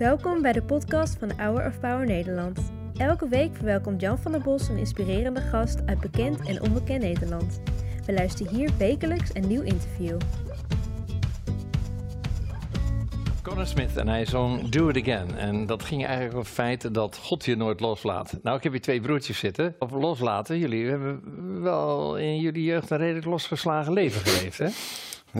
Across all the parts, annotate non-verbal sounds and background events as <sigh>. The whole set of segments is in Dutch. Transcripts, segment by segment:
Welkom bij de podcast van Hour of Power Nederland. Elke week verwelkomt Jan van der Bos een inspirerende gast uit bekend en onbekend Nederland. We luisteren hier wekelijks een nieuw interview. Conor Smith en hij zong Do It Again. En dat ging eigenlijk over het feit dat God je nooit loslaat. Nou, ik heb hier twee broertjes zitten. Over loslaten, jullie hebben wel in jullie jeugd een redelijk losgeslagen leven geleefd, hè?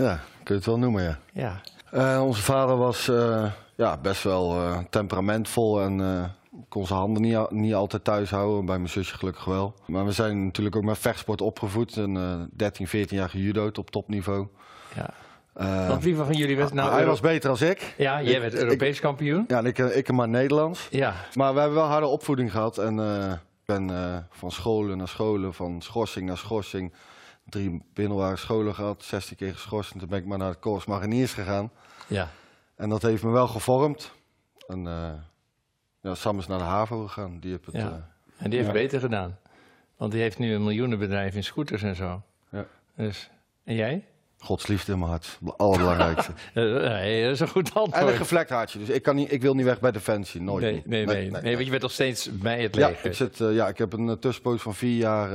Ja, kun je het wel noemen, ja. Ja. Eh, onze vader was eh, ja, best wel eh, temperamentvol en eh, kon zijn handen niet, niet altijd thuis houden. Bij mijn zusje gelukkig wel. Maar we zijn natuurlijk ook met vechtsport opgevoed. En eh 13, 14 jaar gejudo'd op topniveau. ja. Eh, Want wie van jullie werd nou... hij Euro- was beter dan ik. Ja, jij Ik- werd ik- Europees kampioen. Ja, en ik, ik maar Nederlands. Ja. Maar we hebben wel harde opvoeding gehad. En ik ben van scholen naar scholen, van schorsing naar schorsing. Drie middelbare scholen gehad, 16 keer geschorst. En toen ben ik maar naar de Corps Mariniers gegaan. Ja. En dat heeft me wel gevormd. En eh, ja, Sam is naar de HAVO gegaan. Die heeft het, Ja. eh, En die heeft Ja. beter gedaan. Want die heeft nu een miljoenenbedrijf in scooters en zo. Ja. Dus, en jij? Gods liefde in mijn hart. Het allerbelangrijkste. <laughs> Eh, nee, dat is een goed en een antwoord. gevlekt hartje. Dus ik, kan niet, ik wil niet weg bij Defensie. Nooit. Nee, nee, nee, nee, want je bent nog steeds bij het Ja, leger. ik, zit, ja, ik heb een tussenpoos van vier jaar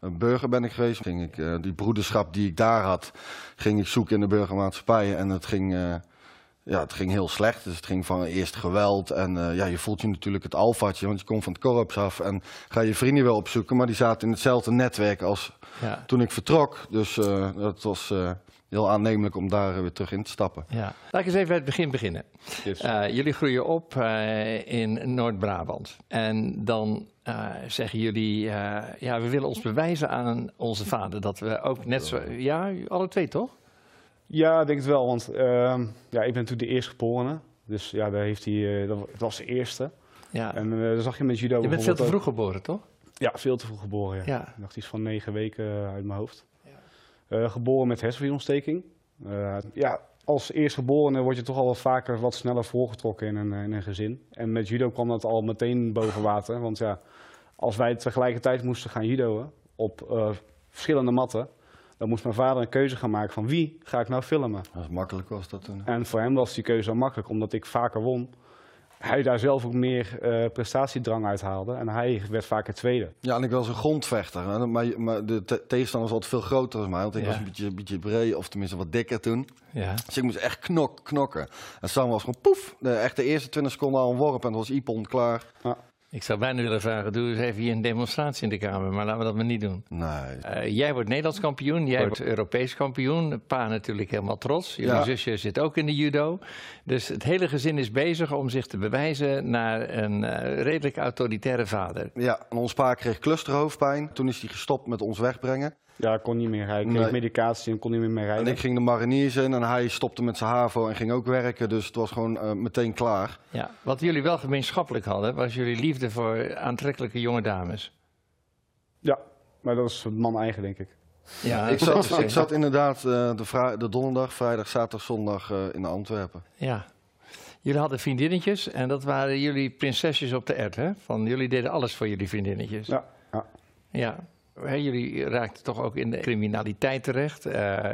een burger ben ik geweest. Ging ik, die broederschap die ik daar had, ging ik zoeken in de burgermaatschappijen. En het ging, ja, het ging heel slecht. Dus het ging van eerst geweld. En eh, ja, je voelt je natuurlijk het alfatje, want je komt van het korps af. En ga je vrienden wel opzoeken, maar die zaten in hetzelfde netwerk als Ja. toen ik vertrok. Dus eh dat was eh, heel aannemelijk om daar weer terug in te stappen. Ja. Laat ik eens even bij het begin beginnen. Jullie groeien op in Noord-Brabant. En dan zeggen jullie, ja, we willen ons bewijzen aan onze vader dat we ook net zo... Ja, alle twee toch? Ja, ik denk het wel. Want ehm, ja, ik ben natuurlijk de eerstgeborene. Dus ja, daar heeft hij, eh, dat was de eerste. Ja. En dat zag je met judo Je bent veel te vroeg geboren, toch? Ja, veel te vroeg geboren. Ja. Ja. Ik dacht iets van negen weken eh, uit mijn hoofd. Eh, geboren met hersenvliesontsteking. Eh, ja, als eerstgeborene word je toch al wat vaker wat sneller voorgetrokken in een, in een gezin. En met judo kwam dat al meteen boven water. Want ja, als wij tegelijkertijd moesten gaan judoën op verschillende matten... dan moest mijn vader een keuze gaan maken van wie ga ik nou filmen. Dat makkelijk was dat toen. En voor hem was die keuze al makkelijk, omdat ik vaker won. Hij daar zelf ook meer eh, prestatiedrang uit haalde. En hij werd vaker tweede. Ja, en ik was een grondvechter. Hè. Maar, maar de te- tegenstander was altijd veel groter dan mij. Want ik Ja. was een beetje, een beetje breed, of tenminste wat dikker toen. Ja. Dus ik moest echt knok, knokken. En Sam was gewoon poef. De, echt de eerste 20 seconden al een worp en dan was Ipon klaar. Ik zou bijna willen vragen, doe eens even hier een demonstratie in de Kamer, maar laten we dat maar niet doen. Nee. Eh, jij wordt Nederlands kampioen, jij wordt Europees kampioen. Pa natuurlijk helemaal trots. Jullie Ja. zusje zit ook in de judo. Dus het hele gezin is bezig om zich te bewijzen naar een eh, redelijk autoritaire vader. Ja, en ons pa kreeg clusterhoofdpijn. Toen is hij gestopt met ons wegbrengen. Ja, ik kon niet meer rijden. Ik kreeg Nee. medicatie en kon niet meer mee En rijden. ik ging de mariniers in en hij stopte met zijn HAVO en ging ook werken. Dus het was gewoon eh, meteen klaar. Ja. Wat jullie wel gemeenschappelijk hadden, was jullie liefde voor aantrekkelijke jonge dames. Ja, maar dat is man eigen, denk ik. Ja, ik, zat, ik zat inderdaad eh, de, de donderdag, vrijdag, zaterdag, zondag eh, in Antwerpen. Ja. Jullie hadden vriendinnetjes en dat waren jullie prinsesjes op de ert, hè? Van jullie deden alles voor jullie vriendinnetjes. Ja, ja. Ja, jullie raakten toch ook in de criminaliteit terecht. Eh,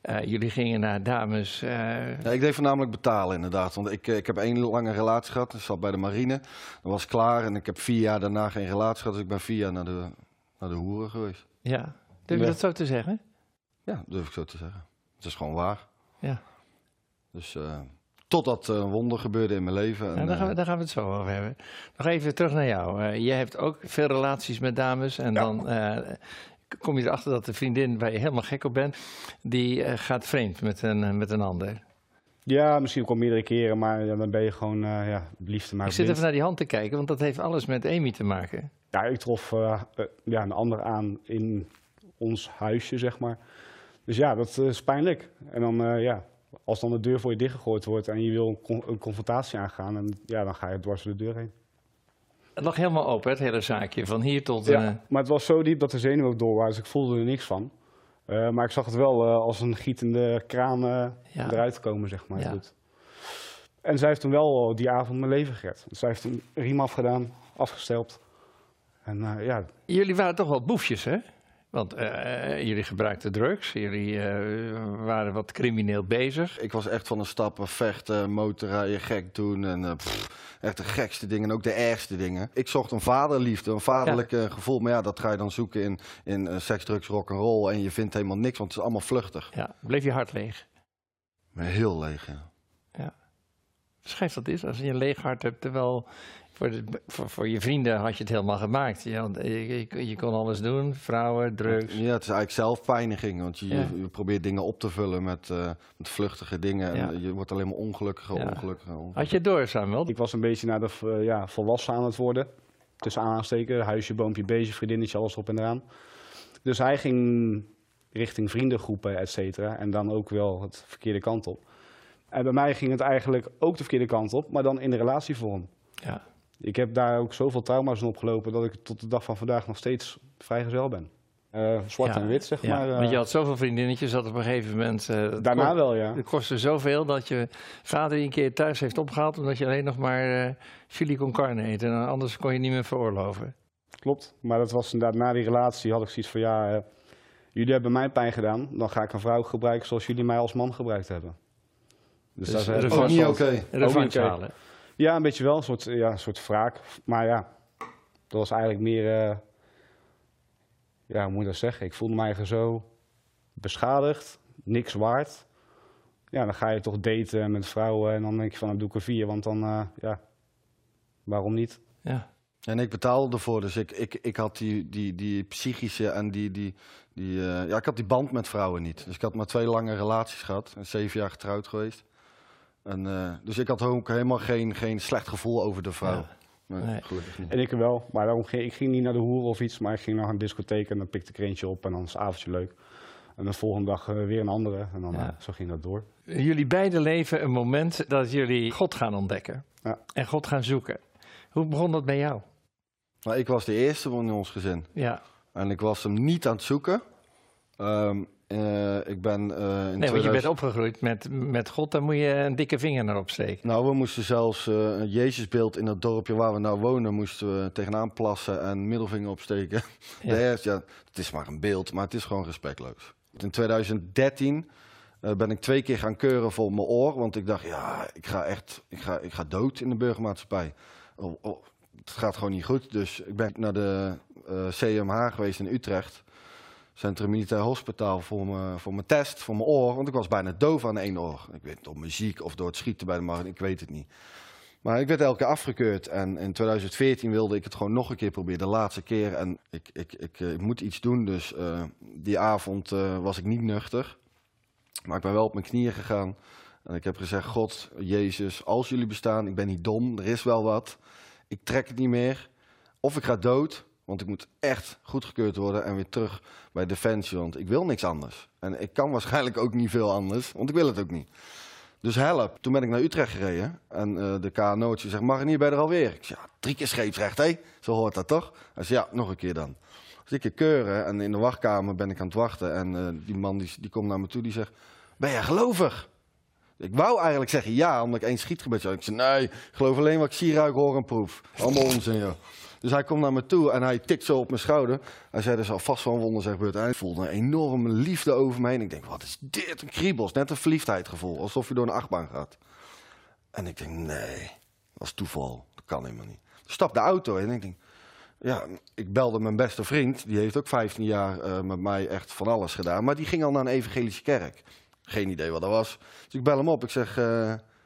eh, jullie gingen naar dames. eh, Ja, ik deed voornamelijk betalen inderdaad. Want ik, ik heb één lange relatie gehad. Ik zat bij de marine. Dat was klaar. En ik heb vier jaar daarna geen relatie gehad. Dus ik ben vier jaar naar de, naar de hoeren geweest. ja, durf je Ja. dat zo te zeggen? Ja, durf ik zo te zeggen. Het is gewoon waar. Ja, Dus totdat eh, een wonder gebeurde in mijn leven. En, nou, daar, gaan we, eh, daar gaan we het zo over hebben. Nog even terug naar jou. Eh, jij hebt ook veel relaties met dames. En dan eh, kom je erachter dat de vriendin waar je helemaal gek op bent... die eh, gaat vreemd met een, met een ander. ja, misschien ook al meerdere keren, maar dan ben je gewoon eh, ja, liefde maar Ik zit blind. even naar die hand te kijken, want dat heeft alles met Amy te maken. Ja, ik trof ja, een ander aan in ons huisje, zeg maar. Dus ja, dat eh, is pijnlijk. En dan, eh, ja, als dan de deur voor je dichtgegooid wordt en je wil een, con- een confrontatie aangaan, en, ja, dan ga je dwars door de deur heen. Het lag helemaal open, het hele zaakje, van hier tot... Ja, eh, maar het was zo diep dat de zenuwen ook door waren, dus ik voelde er niks van. Eh, maar ik zag het wel eh, als een gietende kraan Ja. eruit komen, zeg maar. Ja. Goed. En zij heeft toen wel die avond mijn leven gered. Zij heeft een riem afgedaan, afgesteld. En ja, Jullie waren toch wel boefjes, hè? Want uh, jullie gebruikten drugs, jullie uh, waren wat crimineel bezig. Ik was echt van de stappen, vechten, motorrijden, gek doen en uh, pff, echt de gekste dingen en ook de ergste dingen. Ik zocht een vaderliefde, een vaderlijk ja. gevoel, maar ja, dat ga je dan zoeken in, in seks, drugs, rock and roll en je vindt helemaal niks, want het is allemaal vluchtig. Ja, bleef je hart leeg? Heel leeg, ja. ja. Schrijf dat eens, als je een leeg hart hebt, terwijl voor, de, voor, voor, je vrienden had je het helemaal gemaakt. Je, je, je, kon alles doen, vrouwen, drugs. Ja, het is eigenlijk zelfpijniging. Want je, ja. je probeert dingen op te vullen met, uh, met vluchtige dingen. Ja. En je wordt alleen maar ongelukkiger, ja. ongelukkiger, ongelukkiger. Had je het door, Samuel? Ik was een beetje naar de uh, ja, volwassen aan het worden. Tussen aansteken, huisje, boompje, beestje, vriendinnetje, alles op en eraan. Dus hij ging richting vriendengroepen, et cetera. En dan ook wel het verkeerde kant op. En bij mij ging het eigenlijk ook de verkeerde kant op, maar dan in de relatievorm. Ja. Ik heb daar ook zoveel trauma's in opgelopen dat ik tot de dag van vandaag nog steeds vrijgezel ben. Uh, zwart ja, en wit, zeg ja, maar. Uh, want je had zoveel vriendinnetjes dat op een gegeven moment... Uh, daarna kost, wel, ja. Het kostte zoveel dat je vader een keer thuis heeft opgehaald... omdat je alleen nog maar chili con carne eet. En anders kon je niet meer veroorloven. Klopt, maar dat was inderdaad na die relatie had ik zoiets van... ja, jullie hebben mij pijn gedaan, dan ga ik een vrouw gebruiken zoals jullie mij als man gebruikt hebben. Dus, dus dat is ook niet oké. Ja, een beetje wel. Een soort, ja, een soort wraak. Maar ja, dat was eigenlijk meer... Uh, ja, hoe moet je dat zeggen? Ik voelde me eigenlijk zo beschadigd, niks waard. Ja, dan ga je toch daten met vrouwen en dan denk je van, dan doe ik er vier. Want dan, uh, ja, waarom niet? Ja. En ik betaalde ervoor, dus ik, ik, ik had die, die, die psychische en die, die, die uh, ja, ik had die band met vrouwen niet. Dus ik had maar twee lange relaties gehad, zeven jaar getrouwd geweest. En, uh, dus ik had ook helemaal geen, geen slecht gevoel over de vrouw. Ja. Nee, nee. En ik wel, maar daarom ging ik ging niet naar de hoer of iets, maar ik ging naar een discotheek en dan pikte ik er eentje op en dan is het avondje leuk. En de volgende dag uh, weer een andere en dan ja. uh, zo ging dat door. Jullie beiden leven een moment dat jullie God gaan ontdekken ja. en God gaan zoeken. Hoe begon dat bij jou? Nou, ik was de eerste van in ons gezin. Ja. En ik was hem niet aan het zoeken. Um, uh, ik ben, uh, in nee, 2000... want je bent opgegroeid met, met God, daar moet je een dikke vinger naar opsteken. Nou, we moesten zelfs uh, een Jezusbeeld in dat dorpje waar we nou wonen, moesten we tegenaan plassen en middelvinger opsteken. Ja. <laughs> Eerst, ja, het is maar een beeld, maar het is gewoon respectloos. In 2013 ben ik twee keer gaan keuren voor mijn oor, want ik dacht, ja, ik ga echt, ik ga, ik ga dood in de burgermaatschappij. Oh, oh, het gaat gewoon niet goed, dus ik ben naar de CMH geweest in Utrecht. Centrum Militair Hospitaal voor mijn, voor mijn test, voor mijn oor. Want ik was bijna doof aan één oor. Ik weet door muziek of door het schieten bij de markt, ik weet het niet. Maar ik werd elke keer afgekeurd en in 2014 wilde ik het gewoon nog een keer proberen, de laatste keer. En ik, ik, ik, ik moet iets doen, dus uh, die avond uh, was ik niet nuchter. Maar ik ben wel op mijn knieën gegaan en ik heb gezegd, God, Jezus, als jullie bestaan, ik ben niet dom, er is wel wat. Ik trek het niet meer. Of ik ga dood, want ik moet echt goedgekeurd worden en weer terug bij Defensie. Want ik wil niks anders. En ik kan waarschijnlijk ook niet veel anders, want ik wil het ook niet. Dus help. Toen ben ik naar Utrecht gereden. En uh, de KNO'tje zegt, Marinier, ben je er alweer? Ik zeg, ja, drie keer scheepsrecht, hé? Zo hoort dat toch? Hij zegt, ja, nog een keer dan. Dus ik keuren en in de wachtkamer ben ik aan het wachten. En uh, die man die, die komt naar me toe, die zegt, ben jij gelovig? Ik wou eigenlijk zeggen ja, omdat ik één schietgebed zou. Ik zei, nee, ik geloof alleen wat ik zie, ruik, hoor en proef. Allemaal onzin, joh. Dus hij komt naar me toe en hij tikt zo op mijn schouder. Hij zei, er zal vast een wonder zijn gebeurd. Hij voelde een enorme liefde over me heen. Ik denk, wat is dit? Een kriebels, net een verliefdheidgevoel. Alsof je door een achtbaan gaat. En ik denk, nee, dat is toeval. Dat kan helemaal niet. Ik stap de auto in en ik denk, ja, ik belde mijn beste vriend. Die heeft ook 15 jaar uh, met mij echt van alles gedaan. Maar die ging al naar een evangelische kerk. Geen idee wat dat was. Dus ik bel hem op. Ik zeg,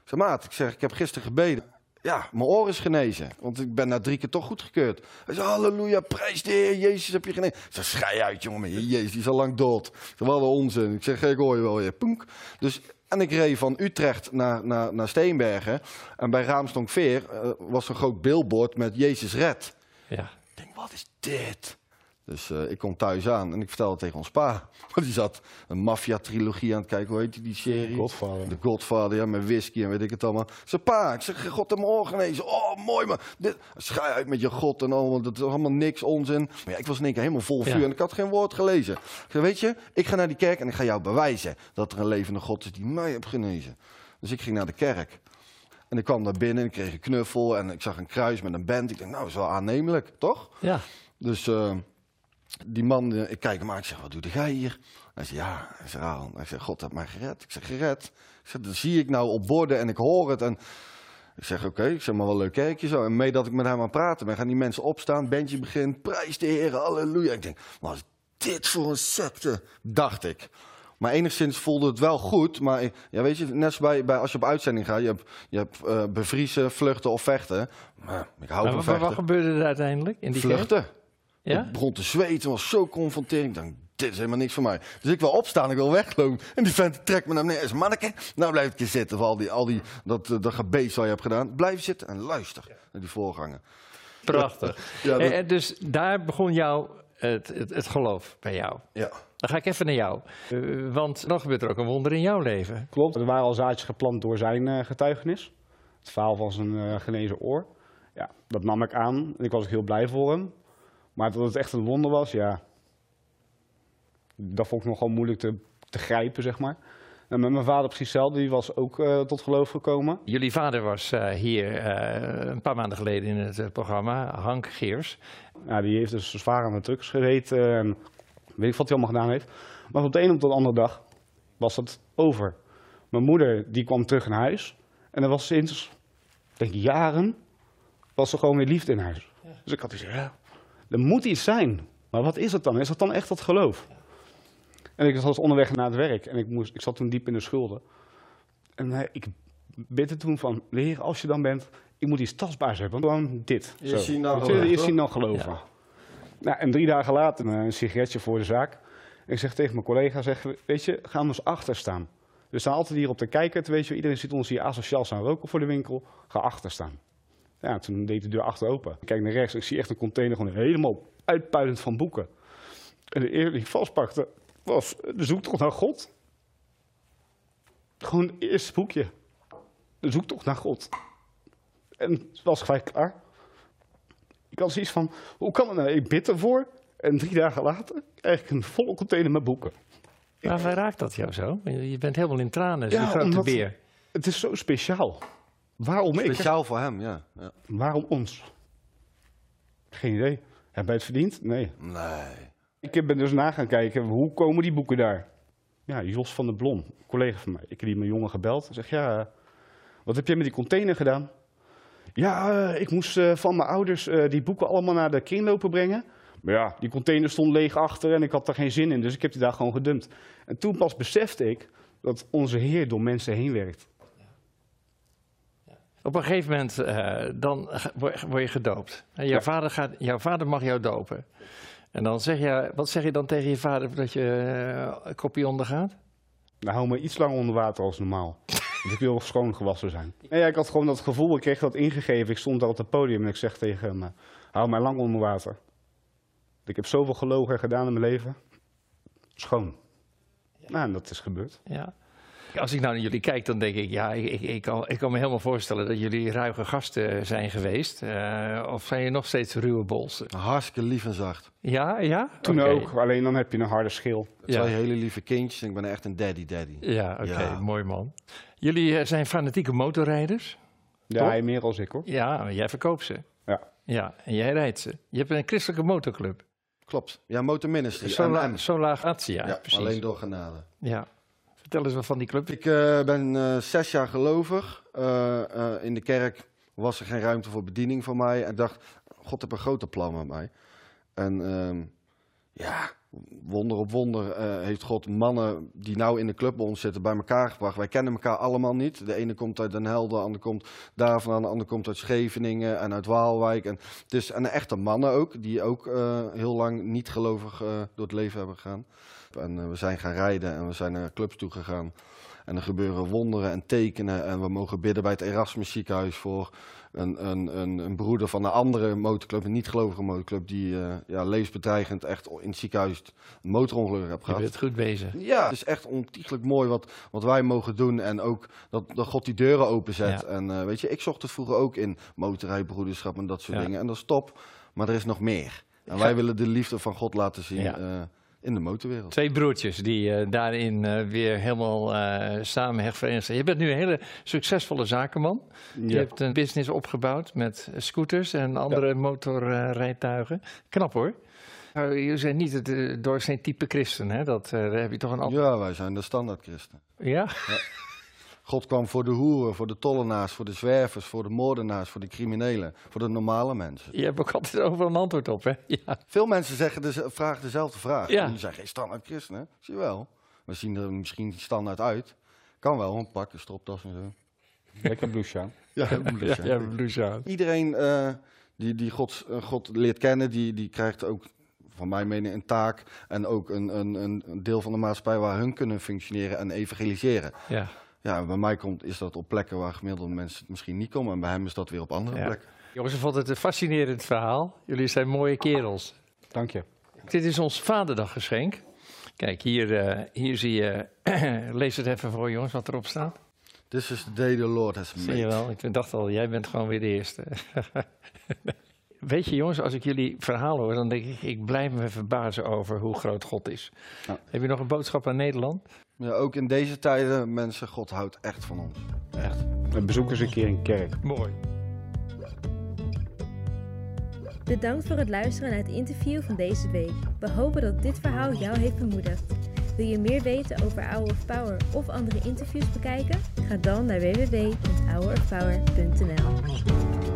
zeg maat, ik, zeg, ik heb gisteren gebeden ja, mijn oor is genezen. Want ik ben na drie keer toch goedgekeurd. Hij zei, halleluja, prijs de Heer, Jezus heb je genezen. Ik zei, schei uit jongen, Jezus die is al lang dood. Dat was onzin. Ik zeg, ik hoor je wel weer. Poenk. Dus, en ik reed van Utrecht naar, naar, naar Steenbergen. En bij Raamstonkveer uh, was een groot billboard met Jezus red. Ja. Ik denk, wat is dit? Dus uh, ik kom thuis aan en ik vertelde tegen ons pa. <laughs> Want die zat een maffia-trilogie aan het kijken. Hoe heet die, die serie? Godfather. De Godfather, ja, met whisky en weet ik het allemaal. Zei, pa, ik zeg, God hem oor genezen. Oh, mooi man. Dit, schij uit met je God en allemaal. Dat is allemaal niks, onzin. Maar ja, ik was in één keer helemaal vol vuur ja. en ik had geen woord gelezen. Ik zei, weet je, ik ga naar die kerk en ik ga jou bewijzen dat er een levende God is die mij heeft genezen. Dus ik ging naar de kerk. En ik kwam daar binnen en ik kreeg een knuffel en ik zag een kruis met een band. Ik dacht, nou, dat is wel aannemelijk, toch? Ja. Dus... Uh, die man, eh, ik kijk hem aan, ik zeg, wat doe jij hier? Hij zegt, ja, hij zegt, Aaron. Hij zegt, God heeft mij gered. Ik zeg, gered? Ik zeg, dat zie ik nou op borden en ik hoor het. En ik zeg, oké, ik zeg maar wel leuk kerkje zo. En mee dat ik met hem aan het praten ben, gaan die mensen opstaan, bandje begint, prijs de Heer, halleluja. Ik denk, wat is dit voor een secte? Dacht ik. Maar enigszins voelde het wel goed. Maar ja, weet je, net zoals bij, bij als je op uitzending gaat, je hebt, je hebt uh, bevriezen, vluchten of vechten. Maar ik hou van vechten. Wat gebeurde er uiteindelijk in die Vluchten. Ja? Ik begon te zweten, was zo confronterend. Ik dacht, dit is helemaal niks voor mij. Dus ik wil opstaan, ik wil weglopen. En die vent trekt me naar beneden. Is manneke, nou blijf ik je zitten voor al die, al die dat, eh, dat gebeest wat je hebt gedaan. Blijf zitten en luister naar die voorgangen. Prachtig. Ja, en, en dus daar begon jouw het, het, het, geloof bij jou. Ja. Dan ga ik even naar jou. Uh, want dan gebeurt er ook een wonder in jouw leven. Klopt, er waren al zaadjes geplant door zijn uh, getuigenis. Het verhaal van zijn uh, genezen oor. Ja, dat nam ik aan en ik was ook heel blij voor hem. Maar dat het echt een wonder was, ja. Dat vond ik nogal moeilijk te, te grijpen, zeg maar. En met mijn vader precies hetzelfde, die was ook uh, tot geloof gekomen. Jullie vader was uh, hier uh, een paar maanden geleden in het programma, Hank Geers. Ja, die heeft dus zwaar aan de trucks gereden en weet ik wat hij allemaal gedaan heeft. Maar op de een op de andere dag was het over. Mijn moeder die kwam terug naar huis en er was sinds, denk ik, jaren, was er gewoon weer liefde in huis. Ja. Dus ik had gezegd, ja, er moet iets zijn. Maar wat is het dan? Is dat dan echt dat geloof? En ik was onderweg naar het werk en ik, moest, ik zat toen diep in de schulden. En uh, ik bid er toen van, Heer, als je dan bent, ik moet iets tastbaars hebben. Gewoon dit. Je ziet nou Eerst zien dan geloven. Ja. Nou, en drie dagen later een sigaretje voor de zaak. Ik zeg tegen mijn collega, zeg, weet je, gaan we eens achter staan. We staan altijd hier op te kijken. Weet je, iedereen zit ons hier asociaal staan roken voor de winkel. Ga achter staan. Ja, toen deed de deur achter open. Ik kijk naar rechts en ik zie echt een container gewoon helemaal uitpuilend van boeken. En de eerste die ik vastpakte was de zoektocht naar God. Gewoon het eerste boekje. De zoektocht naar God. En het was gelijk klaar. Ik had zoiets van, hoe kan het nou? Ik bid ervoor en drie dagen later krijg ik een volle container met boeken. Waar raakt dat jou zo? Je bent helemaal in tranen, ja, grote beer. Het is zo speciaal. Waarom speciaal ik? Speciaal voor hem, ja. ja. Waarom ons? Geen idee. Heb wij het verdiend? Nee. Nee. Ik ben dus na gaan kijken, hoe komen die boeken daar? Ja, Jos van der Blom, een collega van mij. Ik heb die mijn jongen gebeld en zeg, ja, wat heb jij met die container gedaan? Ja, uh, ik moest uh, van mijn ouders uh, die boeken allemaal naar de kringlopen brengen. Maar ja, die container stond leeg achter en ik had er geen zin in, dus ik heb die daar gewoon gedumpt. En toen pas besefte ik dat onze Heer door mensen heen werkt. Op een gegeven moment uh, dan word je gedoopt. En jouw, ja. vader gaat, jouw vader mag jou dopen. En dan zeg je, wat zeg je dan tegen je vader dat je uh, een kopje ondergaat? Nou, hou me iets langer onder water als normaal. Want ik wil schoon gewassen zijn. Ja, ik had gewoon dat gevoel, ik kreeg dat ingegeven. Ik stond daar op het podium en ik zeg tegen hem, hou mij lang onder water. Ik heb zoveel gelogen gedaan in mijn leven. Schoon. Ja. Nou, en dat is gebeurd. Ja. Als ik nou naar jullie kijk, dan denk ik, ja, ik, ik, ik, kan, ik kan me helemaal voorstellen dat jullie ruige gasten zijn geweest. Uh, of zijn je nog steeds ruwe bolsen? Hartstikke lief en zacht. Ja, ja? Toen okay. ook, alleen dan heb je een harde schil. Ja. Twee hele lieve kindjes en ik ben echt een daddy-daddy. Ja, oké, okay, ja. mooi man. Jullie uh, zijn fanatieke motorrijders? Ja, hij meer als ik hoor. Ja, jij verkoopt ze. Ja. Ja, en jij rijdt ze. Je hebt een christelijke motorclub. Klopt, ja, Motor Ministry. Sola, Sola Atia, ja, precies. alleen door genade. Ja. Vertel eens wat van die club. Ik uh, ben uh, zes jaar gelovig. Uh, in de kerk was er geen ruimte voor bediening voor mij. En ik dacht, God heeft een grote plan met mij. En ehm, ja, wonder op wonder heeft God mannen die nou in de club bij ons zitten bij elkaar gebracht. Wij kennen elkaar allemaal niet. De ene komt uit Den Helder, de ander komt daar vandaan, de ander komt uit Scheveningen en uit Waalwijk. En, het is, echte mannen ook, die ook heel lang niet gelovig door het leven hebben gegaan. En we zijn gaan rijden en we zijn naar clubs toe gegaan. En er gebeuren wonderen en tekenen. En we mogen bidden bij het Erasmus ziekenhuis voor een, een, een, een broeder van een andere motorclub, een niet-gelovige motorclub, die uh, ja, levensbedreigend echt in het ziekenhuis een motorongeluk heeft gehad. Je bent goed bezig. Ja, het is echt ontiegelijk mooi wat, wat wij mogen doen. En ook dat, dat God die deuren openzet. Ja. En uh, weet je, ik zocht het vroeger ook in motorrijbroederschap en dat soort ja. dingen. En dat is top, maar er is nog meer. En wij willen de liefde van God laten zien. Ja. In de motorwereld. Twee broertjes die uh, daarin uh, weer helemaal uh, samen verenigd zijn. Je bent nu een hele succesvolle zakenman. Ja. Je hebt een business opgebouwd met scooters en andere ja. motorrijtuigen. Knap hoor. Nou, jullie zijn niet het doorsnee type christen, hè? Dat, daar heb je toch een. Ja, wij zijn de standaard christen. Ja? ja? God kwam voor de hoeren, voor de tollenaars, voor de zwervers, voor de moordenaars, voor de criminelen, voor de normale mensen. Je hebt ook altijd overal een antwoord op, hè? Ja. Veel mensen zeggen de, vragen dezelfde vraag. Ja. Die zijn geen standaard christen, hè? Zie je wel. We zien er misschien standaard uit. Kan wel, een pak, een stropdas en zo. Lekker blouse aan. <laughs> Ja, blouse ja, blouse aan. Iedereen uh, die, die God, uh, God leert kennen, die, die krijgt ook van mijn mening een taak en ook een, een, een deel van de maatschappij waar hun kunnen functioneren en evangeliseren. Ja. Ja, bij mij komt, is dat op plekken waar gemiddelde mensen misschien niet komen en bij hem is dat weer op andere ja. plekken. Jongens, ik vond het een fascinerend verhaal. Jullie zijn mooie kerels. Dank je. Dit is ons Vaderdaggeschenk. Kijk, hier, uh, hier zie je, <clears throat> lees het even voor jongens wat erop staat. This is the day the Lord has made. Zie je wel, ik dacht al, jij bent gewoon weer de eerste. <laughs> Weet je jongens, als ik jullie verhaal hoor, dan denk ik, ik blijf me verbazen over hoe groot God is. Ja. Heb je nog een boodschap aan Nederland? Ja, ook in deze tijden, mensen, God houdt echt van ons. Echt. Bezoek eens een keer een kerk. Mooi. Bedankt voor het luisteren naar het interview van deze week. We hopen dat dit verhaal jou heeft bemoedigd. Wil je meer weten over Hour of Power of andere interviews bekijken? Ga dan naar www.hourofpower.nl